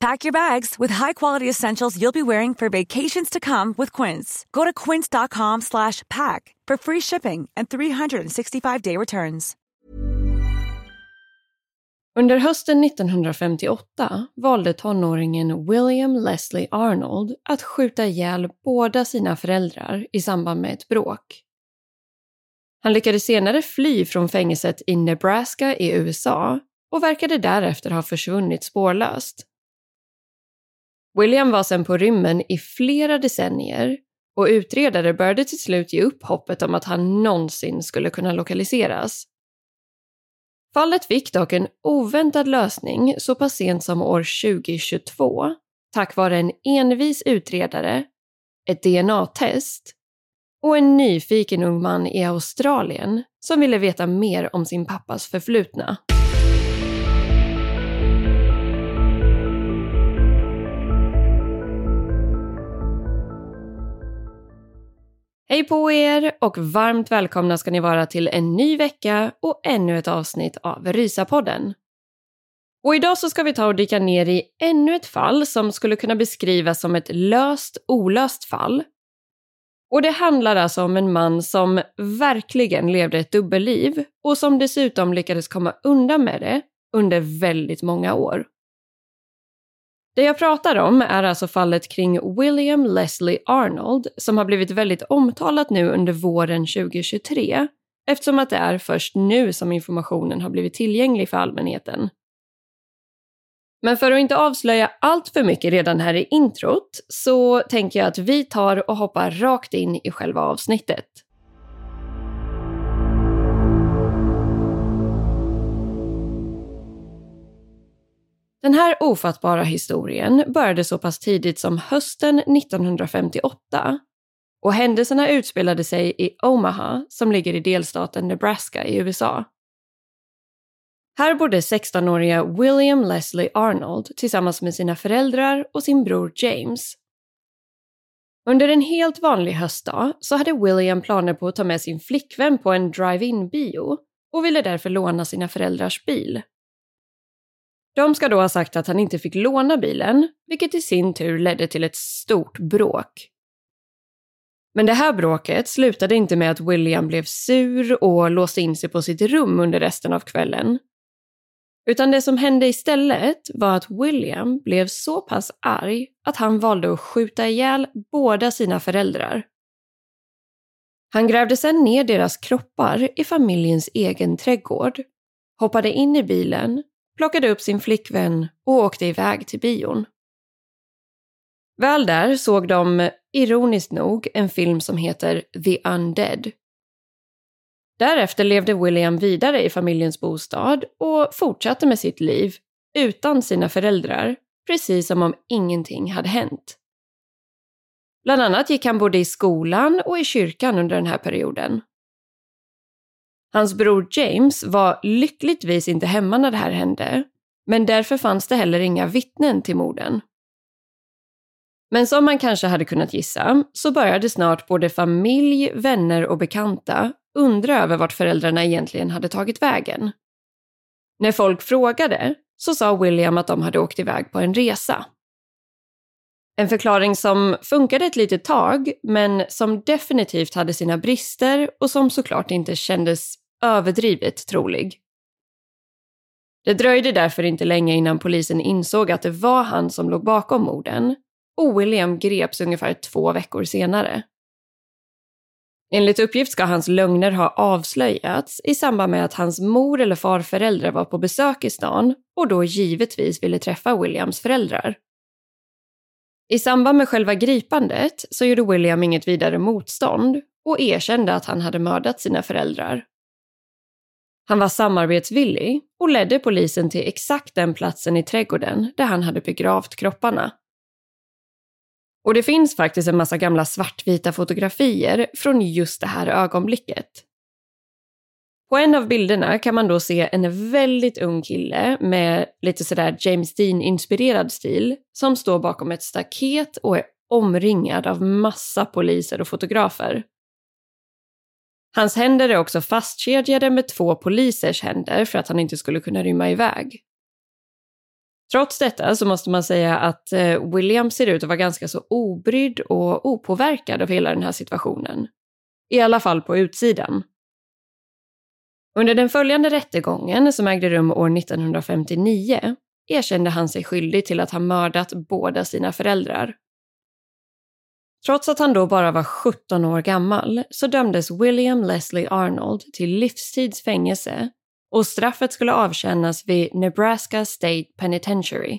Pack your bags with high-quality essentials you'll be wearing for vacations to come with Quince. Go to quince.com/pack for free shipping and 365-day returns. Under hösten 1958 valde tonåringen William Leslie Arnold att skjuta ihjäl båda sina föräldrar i samband med ett bråk. Han lyckades senare fly från fängelset i Nebraska i USA och verkade därefter ha försvunnit spårlöst. William var sedan på rymmen i flera decennier och utredare började till slut ge upp hoppet om att han någonsin skulle kunna lokaliseras. Fallet fick dock en oväntad lösning så pass sent som år 2022 tack vare en envis utredare, ett DNA-test och en nyfiken ung man i Australien som ville veta mer om sin pappas förflutna. Hej på er och varmt välkomna ska ni vara till en ny vecka och ännu ett avsnitt av Rysapodden. Och idag så ska vi ta och dyka ner i ännu ett fall som skulle kunna beskrivas som ett löst olöst fall. Och det handlar alltså om en man som verkligen levde ett dubbelliv och som dessutom lyckades komma undan med det under väldigt många år. Det jag pratar om är alltså fallet kring William Leslie Arnold som har blivit väldigt omtalat nu under våren 2023 eftersom att det är först nu som informationen har blivit tillgänglig för allmänheten. Men för att inte avslöja allt för mycket redan här i introt så tänker jag att vi tar och hoppar rakt in i själva avsnittet. Den här ofattbara historien började så pass tidigt som hösten 1958 och händelserna utspelade sig i Omaha som ligger i delstaten Nebraska i USA. Här bodde 16-åriga William Leslie Arnold tillsammans med sina föräldrar och sin bror James. Under en helt vanlig höstdag så hade William planer på att ta med sin flickvän på en drive-in bio och ville därför låna sina föräldrars bil. De ska då ha sagt att han inte fick låna bilen, vilket i sin tur ledde till ett stort bråk. Men det här bråket slutade inte med att William blev sur och låste in sig på sitt rum under resten av kvällen. Utan det som hände istället var att William blev så pass arg att han valde att skjuta ihjäl båda sina föräldrar. Han grävde sedan ner deras kroppar i familjens egen trädgård, hoppade in i bilen plockade upp sin flickvän och åkte iväg till bion. Väl där såg de, ironiskt nog, en film som heter The Undead. Därefter levde William vidare i familjens bostad och fortsatte med sitt liv utan sina föräldrar, precis som om ingenting hade hänt. Bland annat gick han både i skolan och i kyrkan under den här perioden. Hans bror James var lyckligtvis inte hemma när det här hände, men därför fanns det heller inga vittnen till morden. Men som man kanske hade kunnat gissa så började snart både familj, vänner och bekanta undra över vart föräldrarna egentligen hade tagit vägen. När folk frågade så sa William att de hade åkt iväg på en resa. En förklaring som funkade ett litet tag, men som definitivt hade sina brister och som såklart inte kändes överdrivet trolig. Det dröjde därför inte länge innan polisen insåg att det var han som låg bakom morden och William greps ungefär två veckor senare. Enligt uppgift ska hans lögner ha avslöjats i samband med att hans mor eller farföräldrar var på besök i stan och då givetvis ville träffa Williams föräldrar. I samband med själva gripandet så gjorde William inget vidare motstånd och erkände att han hade mördat sina föräldrar. Han var samarbetsvillig och ledde polisen till exakt den platsen i trädgården där han hade begravt kropparna. Och det finns faktiskt en massa gamla svartvita fotografier från just det här ögonblicket. På en av bilderna kan man då se en väldigt ung kille med lite sådär James Dean-inspirerad stil som står bakom ett staket och är omringad av massa poliser och fotografer. Hans händer är också fastkedjade med två polisers händer för att han inte skulle kunna rymma iväg. Trots detta så måste man säga att eh, William ser ut att vara ganska så obrydd och opåverkad av hela den här situationen. I alla fall på utsidan. Under den följande rättegången, som ägde rum år 1959, erkände han sig skyldig till att ha mördat båda sina föräldrar. Trots att han då bara var 17 år gammal så dömdes William Leslie Arnold till livstids fängelse och straffet skulle avtjänas vid Nebraska State Penitentiary.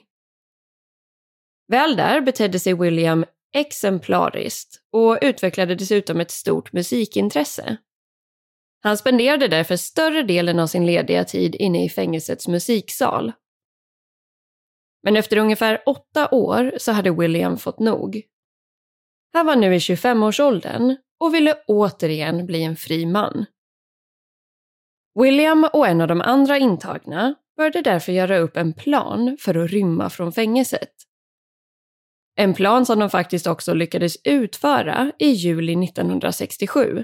Väl där betedde sig William exemplariskt och utvecklade dessutom ett stort musikintresse. Han spenderade därför större delen av sin lediga tid inne i fängelsets musiksal. Men efter ungefär åtta år så hade William fått nog. Han var nu i 25-årsåldern och ville återigen bli en fri man. William och en av de andra intagna började därför göra upp en plan för att rymma från fängelset. En plan som de faktiskt också lyckades utföra i juli 1967.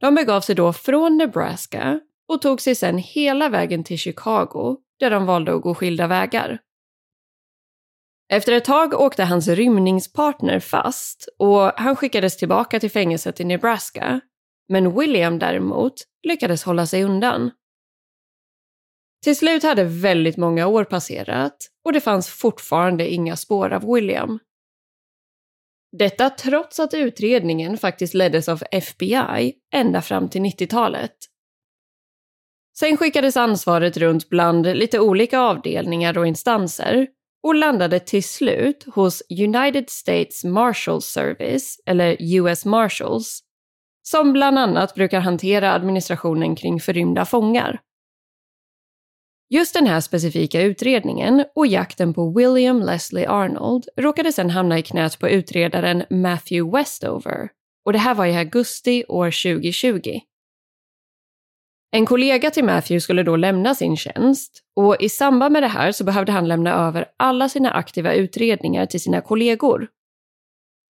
De begav sig då från Nebraska och tog sig sedan hela vägen till Chicago där de valde att gå skilda vägar. Efter ett tag åkte hans rymningspartner fast och han skickades tillbaka till fängelset i Nebraska. Men William däremot lyckades hålla sig undan. Till slut hade väldigt många år passerat och det fanns fortfarande inga spår av William. Detta trots att utredningen faktiskt leddes av FBI ända fram till 90-talet. Sen skickades ansvaret runt bland lite olika avdelningar och instanser och landade till slut hos United States Marshal Service, eller US Marshals, som bland annat brukar hantera administrationen kring förrymda fångar. Just den här specifika utredningen och jakten på William Leslie Arnold råkade sedan hamna i knät på utredaren Matthew Westover och det här var i augusti år 2020. En kollega till Matthew skulle då lämna sin tjänst och i samband med det här så behövde han lämna över alla sina aktiva utredningar till sina kollegor.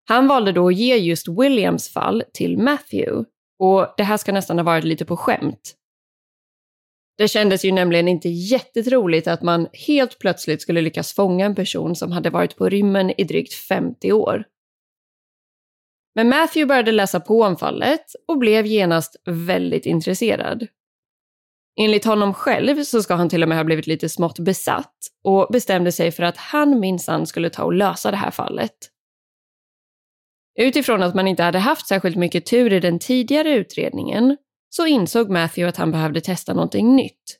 Han valde då att ge just Williams fall till Matthew och det här ska nästan ha varit lite på skämt. Det kändes ju nämligen inte jättetroligt att man helt plötsligt skulle lyckas fånga en person som hade varit på rymmen i drygt 50 år. Men Matthew började läsa på om fallet och blev genast väldigt intresserad. Enligt honom själv så ska han till och med ha blivit lite smått besatt och bestämde sig för att han minsann skulle ta och lösa det här fallet. Utifrån att man inte hade haft särskilt mycket tur i den tidigare utredningen så insåg Matthew att han behövde testa någonting nytt.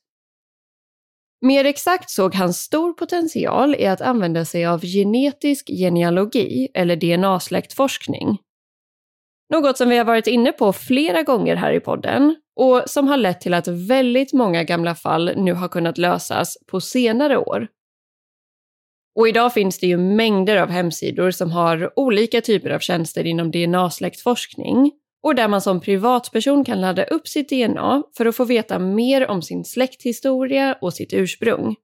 Mer exakt såg han stor potential i att använda sig av genetisk genealogi eller DNA-släktforskning. Något som vi har varit inne på flera gånger här i podden och som har lett till att väldigt många gamla fall nu har kunnat lösas på senare år. Och idag finns det ju mängder av hemsidor som har olika typer av tjänster inom DNA-släktforskning och där man som privatperson kan ladda upp sitt DNA för att få veta mer om sin släkthistoria och sitt ursprung.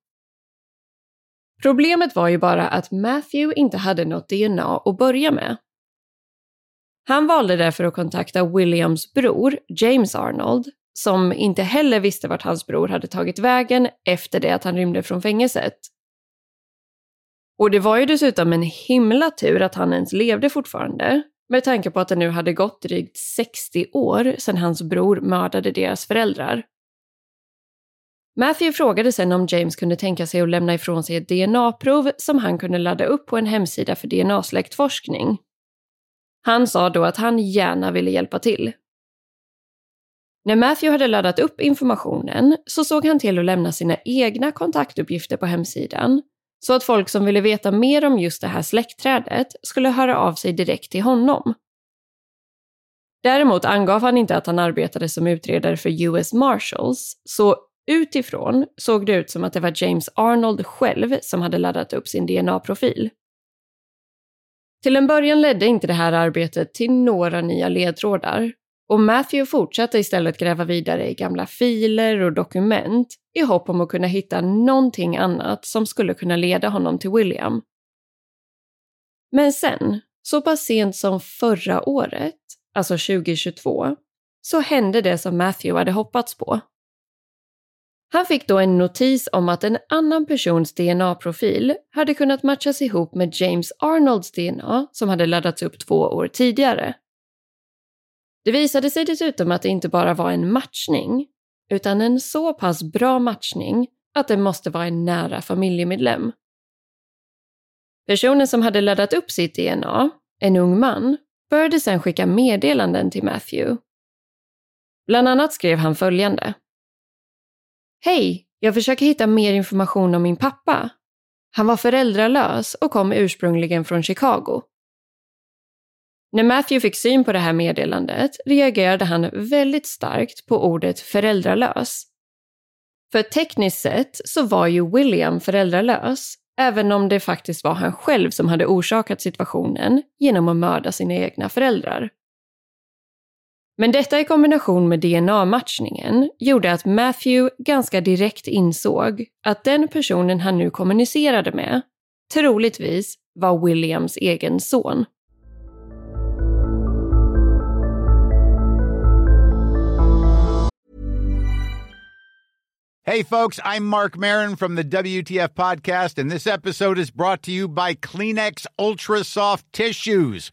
Problemet var ju bara att Matthew inte hade något DNA att börja med. Han valde därför att kontakta Williams bror, James Arnold, som inte heller visste vart hans bror hade tagit vägen efter det att han rymde från fängelset. Och det var ju dessutom en himla tur att han ens levde fortfarande, med tanke på att det nu hade gått drygt 60 år sedan hans bror mördade deras föräldrar. Matthew frågade sen om James kunde tänka sig att lämna ifrån sig ett DNA-prov som han kunde ladda upp på en hemsida för DNA-släktforskning. Han sa då att han gärna ville hjälpa till. När Matthew hade laddat upp informationen så såg han till att lämna sina egna kontaktuppgifter på hemsidan så att folk som ville veta mer om just det här släktträdet skulle höra av sig direkt till honom. Däremot angav han inte att han arbetade som utredare för US Marshals, så utifrån såg det ut som att det var James Arnold själv som hade laddat upp sin DNA-profil. Till en början ledde inte det här arbetet till några nya ledtrådar och Matthew fortsatte istället gräva vidare i gamla filer och dokument i hopp om att kunna hitta någonting annat som skulle kunna leda honom till William. Men sen, så pass sent som förra året, alltså 2022, så hände det som Matthew hade hoppats på. Han fick då en notis om att en annan persons DNA-profil hade kunnat matchas ihop med James Arnolds DNA som hade laddats upp två år tidigare. Det visade sig dessutom att det inte bara var en matchning, utan en så pass bra matchning att det måste vara en nära familjemedlem. Personen som hade laddat upp sitt DNA, en ung man, började sedan skicka meddelanden till Matthew. Bland annat skrev han följande. Hej, jag försöker hitta mer information om min pappa. Han var föräldralös och kom ursprungligen från Chicago. När Matthew fick syn på det här meddelandet reagerade han väldigt starkt på ordet föräldralös. För tekniskt sett så var ju William föräldralös, även om det faktiskt var han själv som hade orsakat situationen genom att mörda sina egna föräldrar. Men detta i kombination med DNA-matchningen gjorde att Matthew ganska direkt insåg att den personen han nu kommunicerade med troligtvis var Williams egen son. Hej, folks, I'm Mark Marin from the WTF Podcast, and this episode is brought to you by Kleenex Ultra Soft Tissues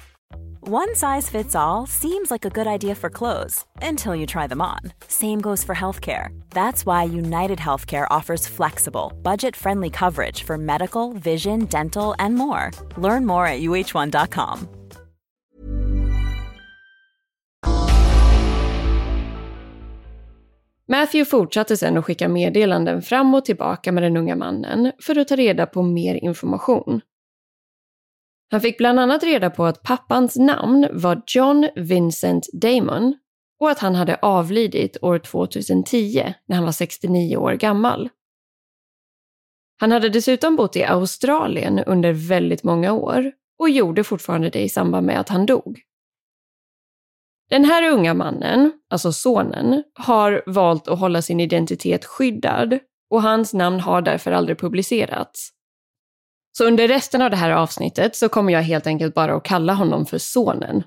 One size fits all seems like a good idea for clothes until you try them on. Same goes for healthcare. That's why United Healthcare offers flexible, budget friendly coverage for medical, vision, dental, and more. Learn more at uh1.com. Matthew fortsatte sen att skicka meddelanden fram och tillbaka med den unga mannen för att ta reda på mer information. Han fick bland annat reda på att pappans namn var John Vincent Damon och att han hade avlidit år 2010 när han var 69 år gammal. Han hade dessutom bott i Australien under väldigt många år och gjorde fortfarande det i samband med att han dog. Den här unga mannen, alltså sonen, har valt att hålla sin identitet skyddad och hans namn har därför aldrig publicerats. Så under resten av det här avsnittet så kommer jag helt enkelt bara att kalla honom för sonen.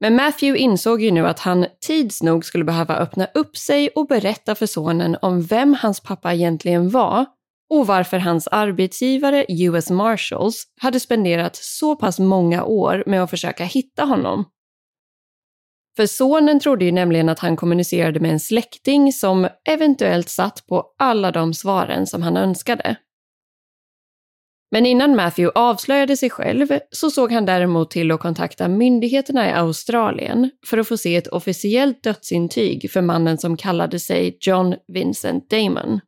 Men Matthew insåg ju nu att han tids nog skulle behöva öppna upp sig och berätta för sonen om vem hans pappa egentligen var och varför hans arbetsgivare US Marshals hade spenderat så pass många år med att försöka hitta honom. För sonen trodde ju nämligen att han kommunicerade med en släkting som eventuellt satt på alla de svaren som han önskade. Men innan Matthew avslöjade sig själv så såg han däremot till att kontakta myndigheterna i Australien för att få se ett officiellt dödsintyg för mannen som kallade sig John Vincent Damon.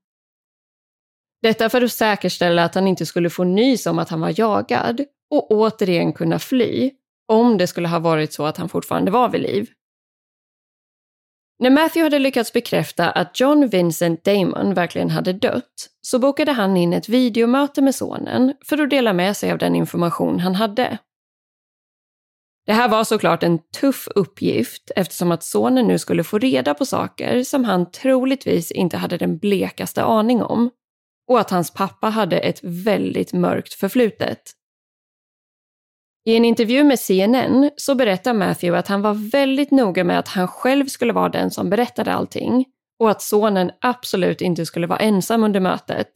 Detta för att säkerställa att han inte skulle få nys om att han var jagad och återigen kunna fly om det skulle ha varit så att han fortfarande var vid liv. När Matthew hade lyckats bekräfta att John Vincent Damon verkligen hade dött så bokade han in ett videomöte med sonen för att dela med sig av den information han hade. Det här var såklart en tuff uppgift eftersom att sonen nu skulle få reda på saker som han troligtvis inte hade den blekaste aning om och att hans pappa hade ett väldigt mörkt förflutet. I en intervju med CNN så berättar Matthew att han var väldigt noga med att han själv skulle vara den som berättade allting och att sonen absolut inte skulle vara ensam under mötet.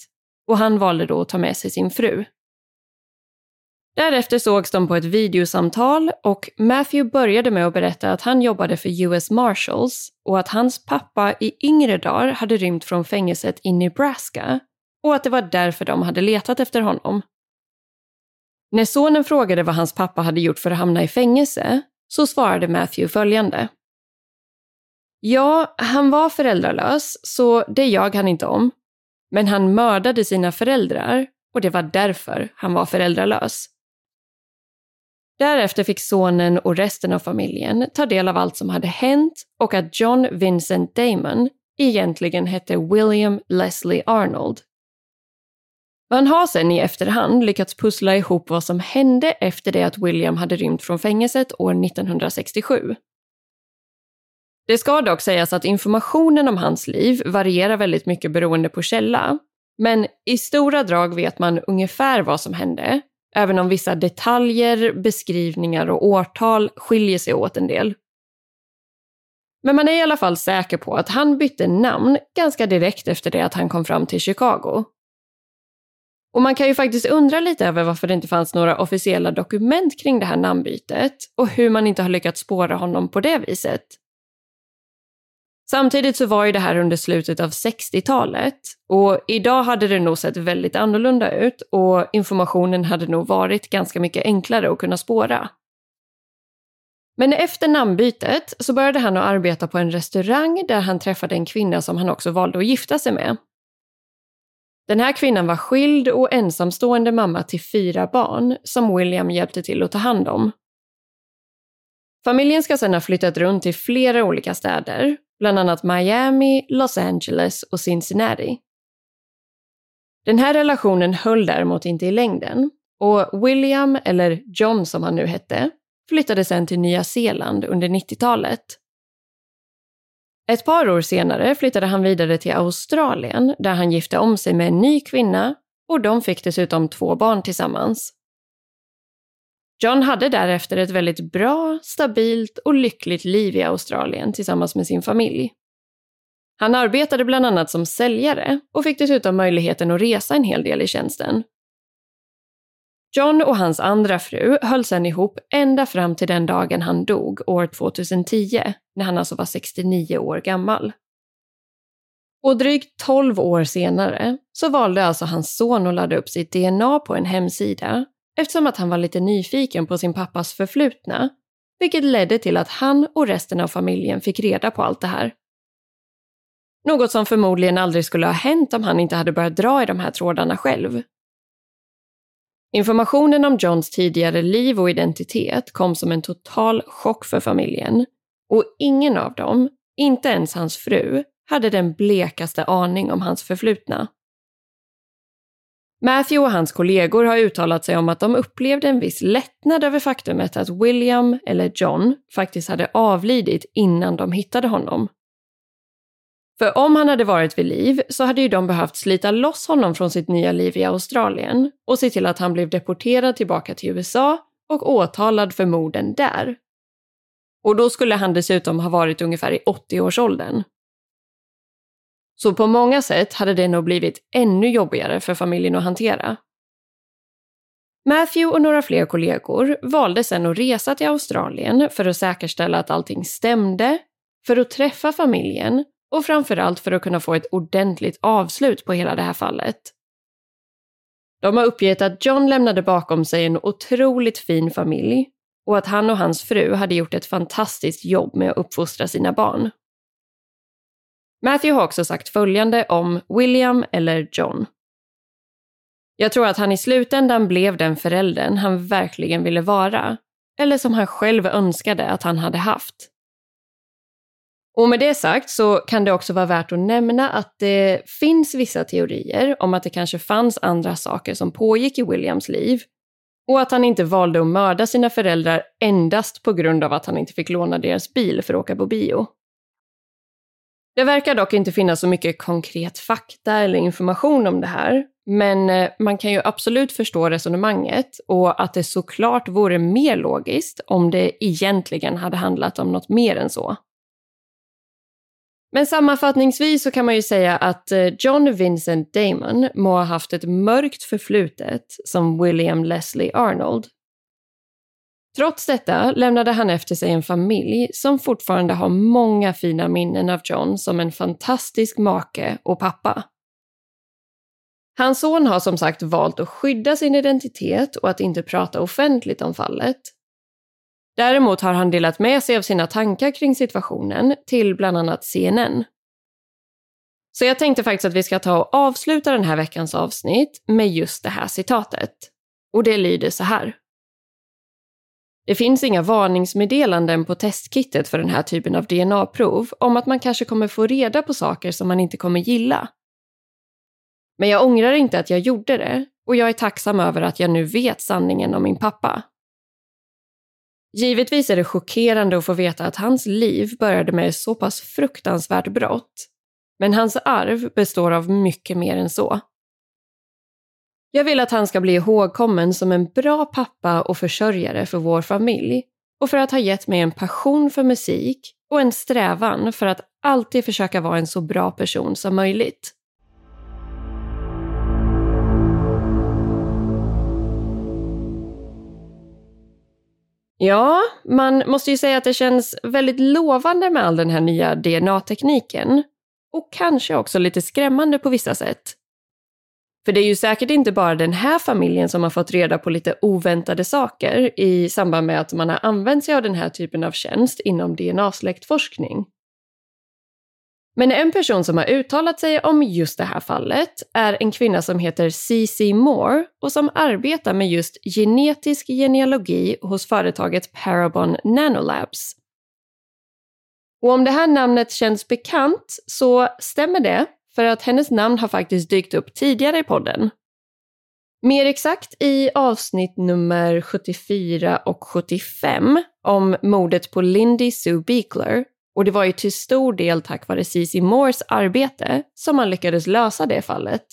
Och han valde då att ta med sig sin fru. Därefter sågs de på ett videosamtal och Matthew började med att berätta att han jobbade för US Marshals och att hans pappa i yngre dagar hade rymt från fängelset i Nebraska och att det var därför de hade letat efter honom. När sonen frågade vad hans pappa hade gjort för att hamna i fängelse så svarade Matthew följande. Ja, han var föräldralös, så det jag han inte om. Men han mördade sina föräldrar och det var därför han var föräldralös. Därefter fick sonen och resten av familjen ta del av allt som hade hänt och att John Vincent Damon egentligen hette William Leslie Arnold man har sen i efterhand lyckats pussla ihop vad som hände efter det att William hade rymt från fängelset år 1967. Det ska dock sägas att informationen om hans liv varierar väldigt mycket beroende på källa. Men i stora drag vet man ungefär vad som hände, även om vissa detaljer, beskrivningar och årtal skiljer sig åt en del. Men man är i alla fall säker på att han bytte namn ganska direkt efter det att han kom fram till Chicago och man kan ju faktiskt undra lite över varför det inte fanns några officiella dokument kring det här namnbytet och hur man inte har lyckats spåra honom på det viset. Samtidigt så var ju det här under slutet av 60-talet och idag hade det nog sett väldigt annorlunda ut och informationen hade nog varit ganska mycket enklare att kunna spåra. Men efter namnbytet så började han att arbeta på en restaurang där han träffade en kvinna som han också valde att gifta sig med. Den här kvinnan var skild och ensamstående mamma till fyra barn som William hjälpte till att ta hand om. Familjen ska sedan ha flyttat runt till flera olika städer, bland annat Miami, Los Angeles och Cincinnati. Den här relationen höll däremot inte i längden och William, eller John som han nu hette, flyttade sen till Nya Zeeland under 90-talet. Ett par år senare flyttade han vidare till Australien där han gifte om sig med en ny kvinna och de fick dessutom två barn tillsammans. John hade därefter ett väldigt bra, stabilt och lyckligt liv i Australien tillsammans med sin familj. Han arbetade bland annat som säljare och fick dessutom möjligheten att resa en hel del i tjänsten. John och hans andra fru höll sedan ihop ända fram till den dagen han dog år 2010, när han alltså var 69 år gammal. Och drygt 12 år senare så valde alltså hans son att ladda upp sitt DNA på en hemsida eftersom att han var lite nyfiken på sin pappas förflutna, vilket ledde till att han och resten av familjen fick reda på allt det här. Något som förmodligen aldrig skulle ha hänt om han inte hade börjat dra i de här trådarna själv. Informationen om Johns tidigare liv och identitet kom som en total chock för familjen och ingen av dem, inte ens hans fru, hade den blekaste aning om hans förflutna. Matthew och hans kollegor har uttalat sig om att de upplevde en viss lättnad över faktumet att William, eller John, faktiskt hade avlidit innan de hittade honom. För om han hade varit vid liv så hade ju de behövt slita loss honom från sitt nya liv i Australien och se till att han blev deporterad tillbaka till USA och åtalad för morden där. Och då skulle han dessutom ha varit ungefär i 80-årsåldern. Så på många sätt hade det nog blivit ännu jobbigare för familjen att hantera. Matthew och några fler kollegor valde sen att resa till Australien för att säkerställa att allting stämde, för att träffa familjen och framförallt för att kunna få ett ordentligt avslut på hela det här fallet. De har uppgett att John lämnade bakom sig en otroligt fin familj och att han och hans fru hade gjort ett fantastiskt jobb med att uppfostra sina barn. Matthew har också sagt följande om William eller John. Jag tror att han i slutändan blev den föräldern han verkligen ville vara, eller som han själv önskade att han hade haft. Och med det sagt så kan det också vara värt att nämna att det finns vissa teorier om att det kanske fanns andra saker som pågick i Williams liv och att han inte valde att mörda sina föräldrar endast på grund av att han inte fick låna deras bil för att åka på bio. Det verkar dock inte finnas så mycket konkret fakta eller information om det här, men eh, man kan ju absolut förstå resonemanget och att det såklart vore mer logiskt om det egentligen hade handlat om något mer än så. Men sammanfattningsvis så kan man ju säga att eh, John Vincent Damon må ha haft ett mörkt förflutet som William Leslie Arnold. Trots detta lämnade han efter sig en familj som fortfarande har många fina minnen av John som en fantastisk make och pappa. Hans son har som sagt valt att skydda sin identitet och att inte prata offentligt om fallet Däremot har han delat med sig av sina tankar kring situationen till bland annat CNN. Så jag tänkte faktiskt att vi ska ta och avsluta den här veckans avsnitt med just det här citatet. Och det lyder så här. Det finns inga varningsmeddelanden på testkittet för den här typen av DNA-prov om att man kanske kommer få reda på saker som man inte kommer gilla. Men jag ångrar inte att jag gjorde det och jag är tacksam över att jag nu vet sanningen om min pappa. Givetvis är det chockerande att få veta att hans liv började med så pass fruktansvärt brott. Men hans arv består av mycket mer än så. Jag vill att han ska bli ihågkommen som en bra pappa och försörjare för vår familj och för att ha gett mig en passion för musik och en strävan för att alltid försöka vara en så bra person som möjligt. Ja, man måste ju säga att det känns väldigt lovande med all den här nya DNA-tekniken. Och kanske också lite skrämmande på vissa sätt. För det är ju säkert inte bara den här familjen som har fått reda på lite oväntade saker i samband med att man har använt sig av den här typen av tjänst inom DNA-släktforskning. Men en person som har uttalat sig om just det här fallet är en kvinna som heter C.C. Moore och som arbetar med just genetisk genealogi hos företaget Parabon Nanolabs. Och om det här namnet känns bekant så stämmer det, för att hennes namn har faktiskt dykt upp tidigare i podden. Mer exakt i avsnitt nummer 74 och 75 om mordet på Lindy Sue Beekler och det var ju till stor del tack vare CC Moores arbete som man lyckades lösa det fallet.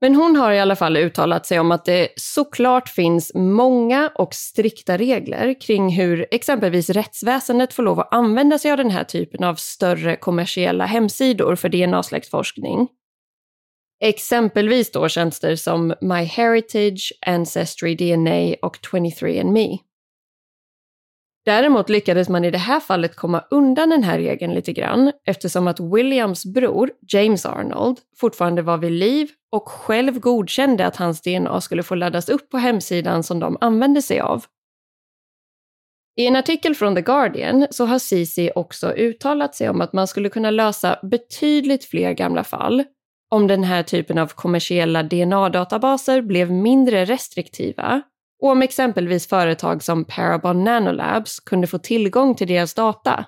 Men hon har i alla fall uttalat sig om att det såklart finns många och strikta regler kring hur exempelvis rättsväsendet får lov att använda sig av den här typen av större kommersiella hemsidor för DNA-släktforskning. Exempelvis då tjänster som MyHeritage, Ancestry DNA och 23andMe. Däremot lyckades man i det här fallet komma undan den här regeln lite grann eftersom att Williams bror, James Arnold, fortfarande var vid liv och själv godkände att hans DNA skulle få laddas upp på hemsidan som de använde sig av. I en artikel från The Guardian så har Cici också uttalat sig om att man skulle kunna lösa betydligt fler gamla fall om den här typen av kommersiella DNA-databaser blev mindre restriktiva och om exempelvis företag som Parabon Nanolabs kunde få tillgång till deras data.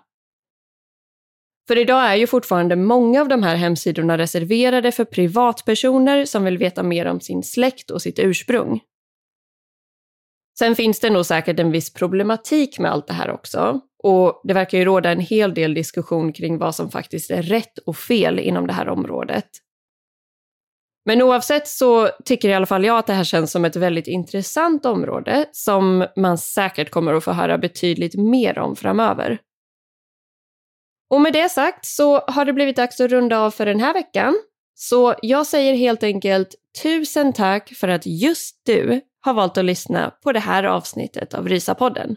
För idag är ju fortfarande många av de här hemsidorna reserverade för privatpersoner som vill veta mer om sin släkt och sitt ursprung. Sen finns det nog säkert en viss problematik med allt det här också. Och det verkar ju råda en hel del diskussion kring vad som faktiskt är rätt och fel inom det här området. Men oavsett så tycker i alla fall jag att det här känns som ett väldigt intressant område som man säkert kommer att få höra betydligt mer om framöver. Och med det sagt så har det blivit dags att runda av för den här veckan. Så jag säger helt enkelt tusen tack för att just du har valt att lyssna på det här avsnittet av Rysapodden.